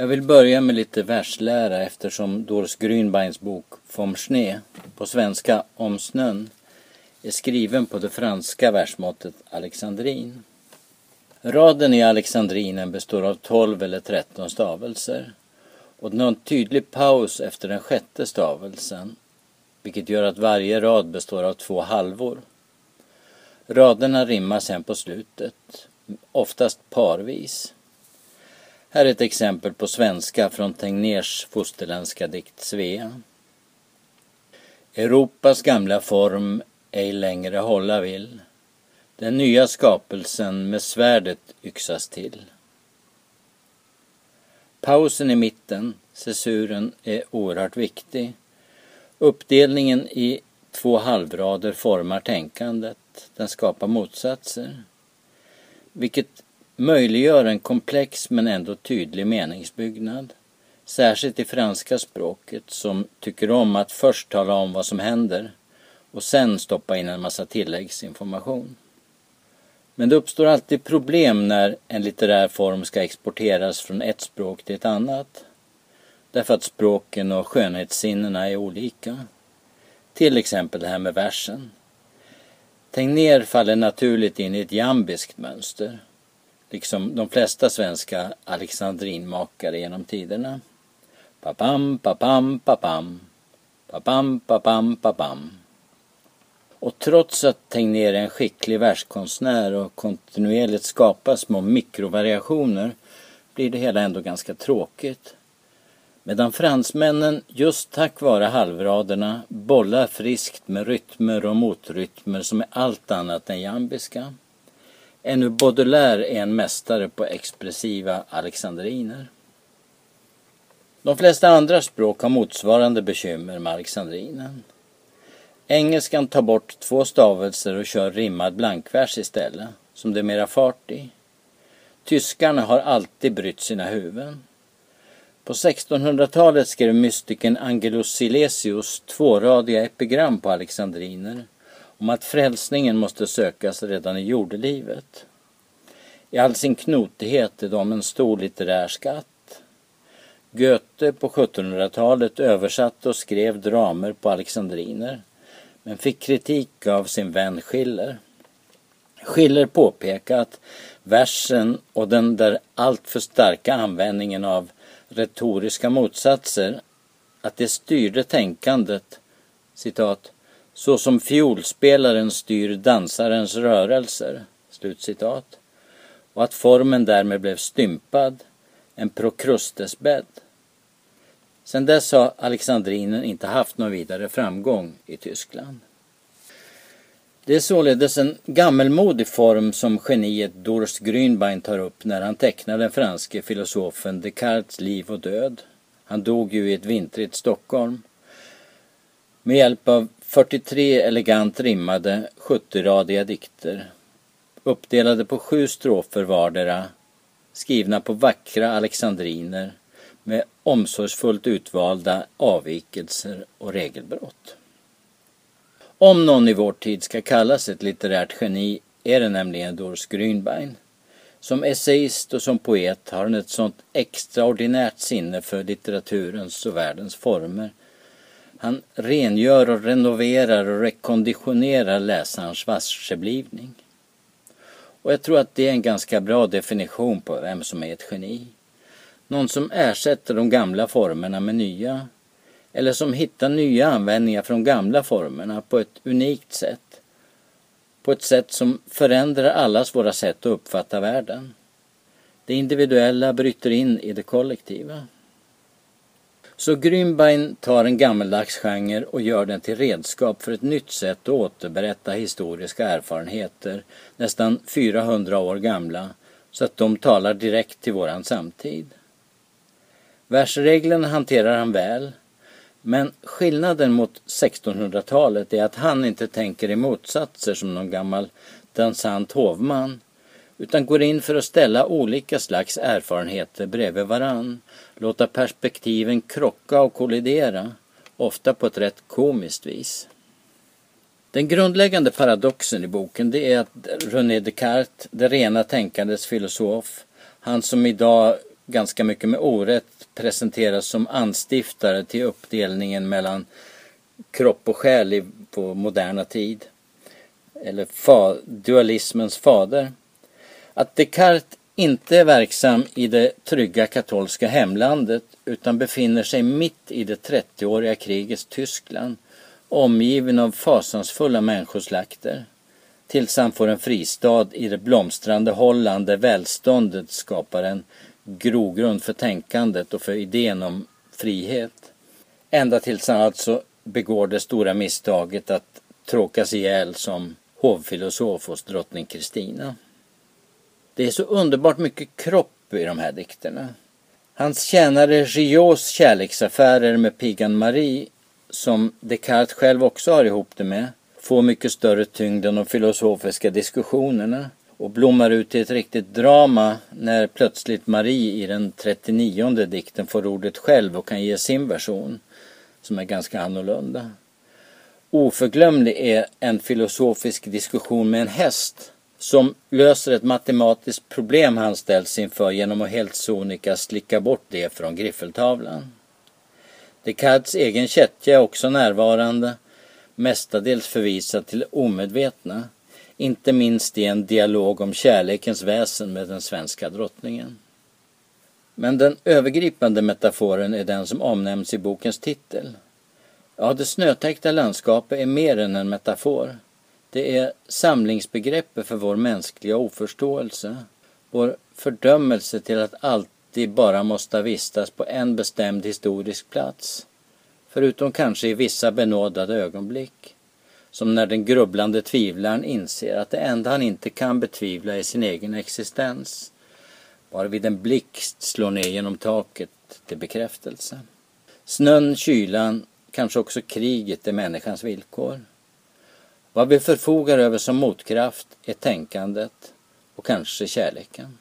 Jag vill börja med lite verslära eftersom Doris Grünbeins bok Vom Schnee, på svenska Om snön, är skriven på det franska versmåttet alexandrin. Raden i alexandrinen består av 12 eller 13 stavelser och den har en tydlig paus efter den sjätte stavelsen vilket gör att varje rad består av två halvor. Raderna rimmar sen på slutet, oftast parvis. Här är ett exempel på svenska från Tegnérs fosterländska dikt Svea. Europas gamla form ej längre hålla vill. Den nya skapelsen med svärdet yxas till. Pausen i mitten, censuren, är oerhört viktig. Uppdelningen i två halvrader formar tänkandet. Den skapar motsatser. Vilket möjliggör en komplex men ändå tydlig meningsbyggnad. Särskilt i franska språket som tycker om att först tala om vad som händer och sen stoppa in en massa tilläggsinformation. Men det uppstår alltid problem när en litterär form ska exporteras från ett språk till ett annat. Därför att språken och skönhetssinnena är olika. Till exempel det här med versen. Tegnér faller naturligt in i ett jambiskt mönster. Liksom de flesta svenska alexandrinmakare genom tiderna. Papam, papam, papam. Papam, papam, papam. Och trots att Tegnér är en skicklig verskonstnär och kontinuerligt skapar små mikrovariationer blir det hela ändå ganska tråkigt. Medan fransmännen just tack vare halvraderna bollar friskt med rytmer och motrytmer som är allt annat än jambiska. Ännu Baudelaire är en mästare på expressiva alexandriner. De flesta andra språk har motsvarande bekymmer med alexandrinen. Engelskan tar bort två stavelser och kör rimmad blankvers istället, som det är mera fart i. Tyskarna har alltid brytt sina huvuden. På 1600-talet skrev mystikern Angelus Silesius tvåradiga epigram på alexandriner om att frälsningen måste sökas redan i jordelivet. I all sin knotighet är de en stor litterär skatt. Goethe på 1700-talet översatte och skrev dramer på alexandriner men fick kritik av sin vän Schiller. Schiller påpekade att versen och den där alltför starka användningen av retoriska motsatser att det styrde tänkandet citat så som fiolspelaren styr dansarens rörelser slutcitat och att formen därmed blev stympad, en prokrustesbädd. Sedan dess har alexandrinen inte haft någon vidare framgång i Tyskland. Det är således en gammelmodig form som geniet Doris Grünbein tar upp när han tecknar den franske filosofen Descartes liv och död. Han dog ju i ett vintrigt Stockholm. Med hjälp av 43 elegant rimmade 70-radiga dikter uppdelade på sju strofer vardera skrivna på vackra alexandriner med omsorgsfullt utvalda avvikelser och regelbrott. Om någon i vår tid ska kallas ett litterärt geni är det nämligen Doris Grünbein. Som essayist och som poet har hon ett sånt extraordinärt sinne för litteraturens och världens former. Han rengör och renoverar och rekonditionerar läsarens varseblivning. Och jag tror att det är en ganska bra definition på vem som är ett geni. Någon som ersätter de gamla formerna med nya. Eller som hittar nya användningar för de gamla formerna på ett unikt sätt. På ett sätt som förändrar allas våra sätt att uppfatta världen. Det individuella bryter in i det kollektiva. Så Grünbein tar en gammeldags genre och gör den till redskap för ett nytt sätt att återberätta historiska erfarenheter, nästan 400 år gamla, så att de talar direkt till våran samtid. Versreglerna hanterar han väl, men skillnaden mot 1600-talet är att han inte tänker i motsatser som någon gammal dansant hovman, utan går in för att ställa olika slags erfarenheter bredvid varann, låta perspektiven krocka och kollidera, ofta på ett rätt komiskt vis. Den grundläggande paradoxen i boken det är att René Descartes, det rena tänkandets filosof, han som idag ganska mycket med orätt presenteras som anstiftare till uppdelningen mellan kropp och själ på moderna tid. Eller fa, dualismens fader. Att Descartes inte är verksam i det trygga katolska hemlandet utan befinner sig mitt i det 30-åriga krigets Tyskland omgiven av fasansfulla människoslakter tills han får en fristad i det blomstrande Holland där välståndet skapar en grogrund för tänkandet och för idén om frihet. Ända tills han alltså begår det stora misstaget att tråkas ihjäl som hovfilosof hos drottning Kristina. Det är så underbart mycket kropp i de här dikterna. Hans tjänare Giots kärleksaffärer med pigan Marie, som Descartes själv också har ihop det med, får mycket större tyngd än de filosofiska diskussionerna och blommar ut till ett riktigt drama när plötsligt Marie i den 39 dikten får ordet själv och kan ge sin version, som är ganska annorlunda. Oförglömlig är en filosofisk diskussion med en häst som löser ett matematiskt problem han ställs inför genom att helt sonika slicka bort det från griffeltavlan. Descartes egen kättja är också närvarande, mestadels förvisad till omedvetna, inte minst i en dialog om kärlekens väsen med den svenska drottningen. Men den övergripande metaforen är den som omnämns i bokens titel. Ja, det snötäckta landskapet är mer än en metafor. Det är samlingsbegreppet för vår mänskliga oförståelse, vår fördömelse till att alltid bara måste vistas på en bestämd historisk plats, förutom kanske i vissa benådade ögonblick, som när den grubblande tvivlaren inser att det enda han inte kan betvivla är sin egen existens, varvid en blixt slår ner genom taket till bekräftelse. Snön, kylan, kanske också kriget är människans villkor. Vad vi förfogar över som motkraft är tänkandet och kanske kärleken.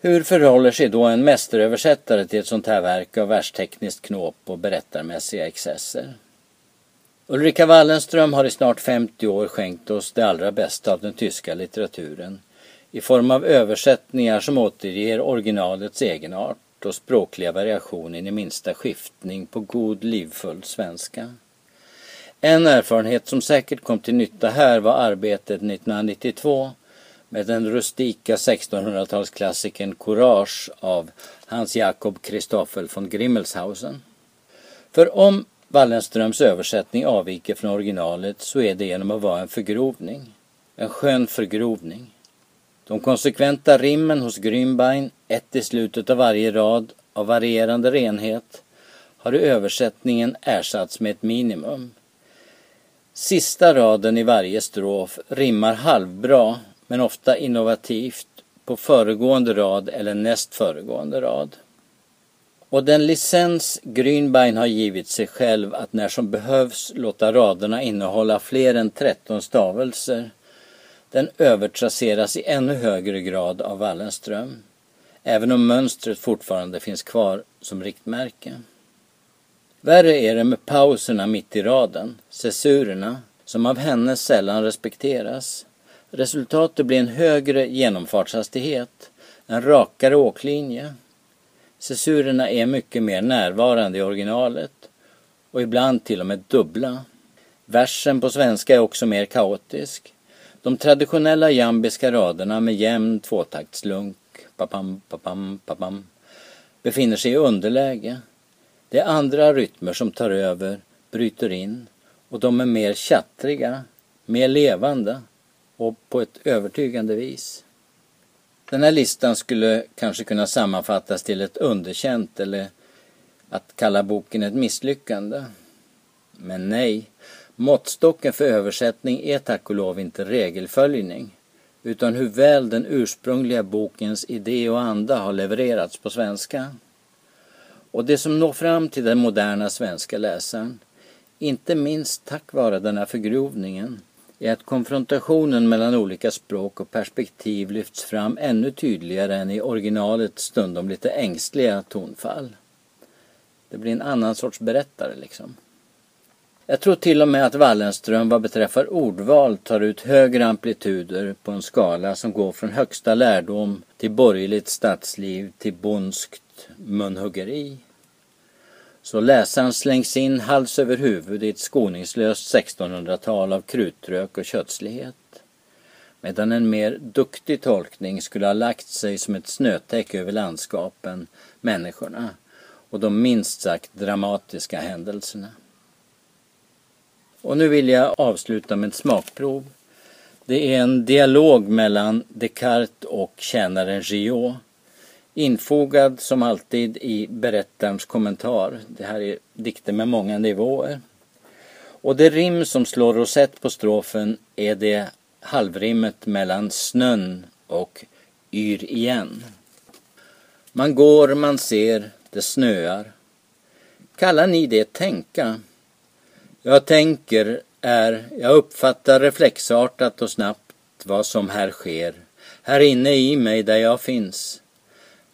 Hur förhåller sig då en mästeröversättare till ett sånt här verk av världstekniskt knåp och berättarmässiga excesser? Ulrika Wallenström har i snart 50 år skänkt oss det allra bästa av den tyska litteraturen i form av översättningar som återger originalets egenart och språkliga variationen i minsta skiftning på god livfull svenska. En erfarenhet som säkert kom till nytta här var arbetet 1992 med den rustika 1600-talsklassikern Courage av Hans Jakob Christoffel von Grimmelshausen. För om Wallenströms översättning avviker från originalet så är det genom att vara en förgrovning. En skön förgrovning. De konsekventa rimmen hos Grünbein, ett i slutet av varje rad av varierande renhet, har i översättningen ersatts med ett minimum. Sista raden i varje strof rimmar halvbra men ofta innovativt på föregående rad eller näst föregående rad. Och den licens Grünbein har givit sig själv att när som behövs låta raderna innehålla fler än 13 stavelser, den övertrasseras i ännu högre grad av Wallenström, även om mönstret fortfarande finns kvar som riktmärke. Värre är det med pauserna mitt i raden, cessurerna, som av henne sällan respekteras. Resultatet blir en högre genomfartshastighet, en rakare åklinje. Cessurerna är mycket mer närvarande i originalet och ibland till och med dubbla. Versen på svenska är också mer kaotisk. De traditionella jambiska raderna med jämn tvåtaktslunk, papam, papam, papam, befinner sig i underläge. Det är andra rytmer som tar över, bryter in och de är mer tjattriga, mer levande och på ett övertygande vis. Den här listan skulle kanske kunna sammanfattas till ett underkänt eller att kalla boken ett misslyckande. Men nej, måttstocken för översättning är tack och lov inte regelföljning utan hur väl den ursprungliga bokens idé och anda har levererats på svenska. Och det som når fram till den moderna svenska läsaren, inte minst tack vare den här förgrovningen, är att konfrontationen mellan olika språk och perspektiv lyfts fram ännu tydligare än i originalets stundom lite ängsliga tonfall. Det blir en annan sorts berättare liksom. Jag tror till och med att Wallenström vad beträffar ordval tar ut högre amplituder på en skala som går från högsta lärdom till borgerligt stadsliv till bonskt munhuggeri. Så läsaren slängs in hals över huvud i ett skoningslöst 1600-tal av krutrök och kötslighet. Medan en mer duktig tolkning skulle ha lagt sig som ett snötäcke över landskapen, människorna och de minst sagt dramatiska händelserna. Och nu vill jag avsluta med ett smakprov. Det är en dialog mellan Descartes och tjänaren Gillot. Infogad som alltid i berättarens kommentar. Det här är dikter med många nivåer. Och det rim som slår rosett på strofen är det halvrimmet mellan snön och yr igen. Man går, man ser, det snöar. Kallar ni det tänka? Jag tänker är, jag uppfattar reflexartat och snabbt vad som här sker, här inne i mig där jag finns.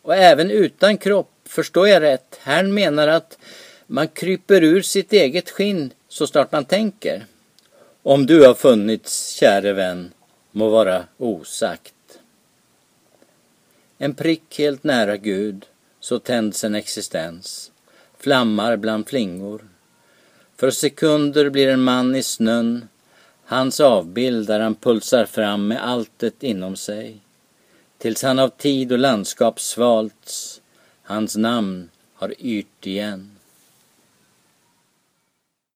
Och även utan kropp, förstår jag rätt? Herrn menar att man kryper ur sitt eget skinn så snart man tänker. Om du har funnits, käre vän, må vara osagt. En prick helt nära Gud, så tänds en existens, flammar bland flingor. För sekunder blir en man i snön, hans avbild där han pulsar fram med alltet inom sig. Tills han av tid och landskap svalts, hans namn har yrt igen.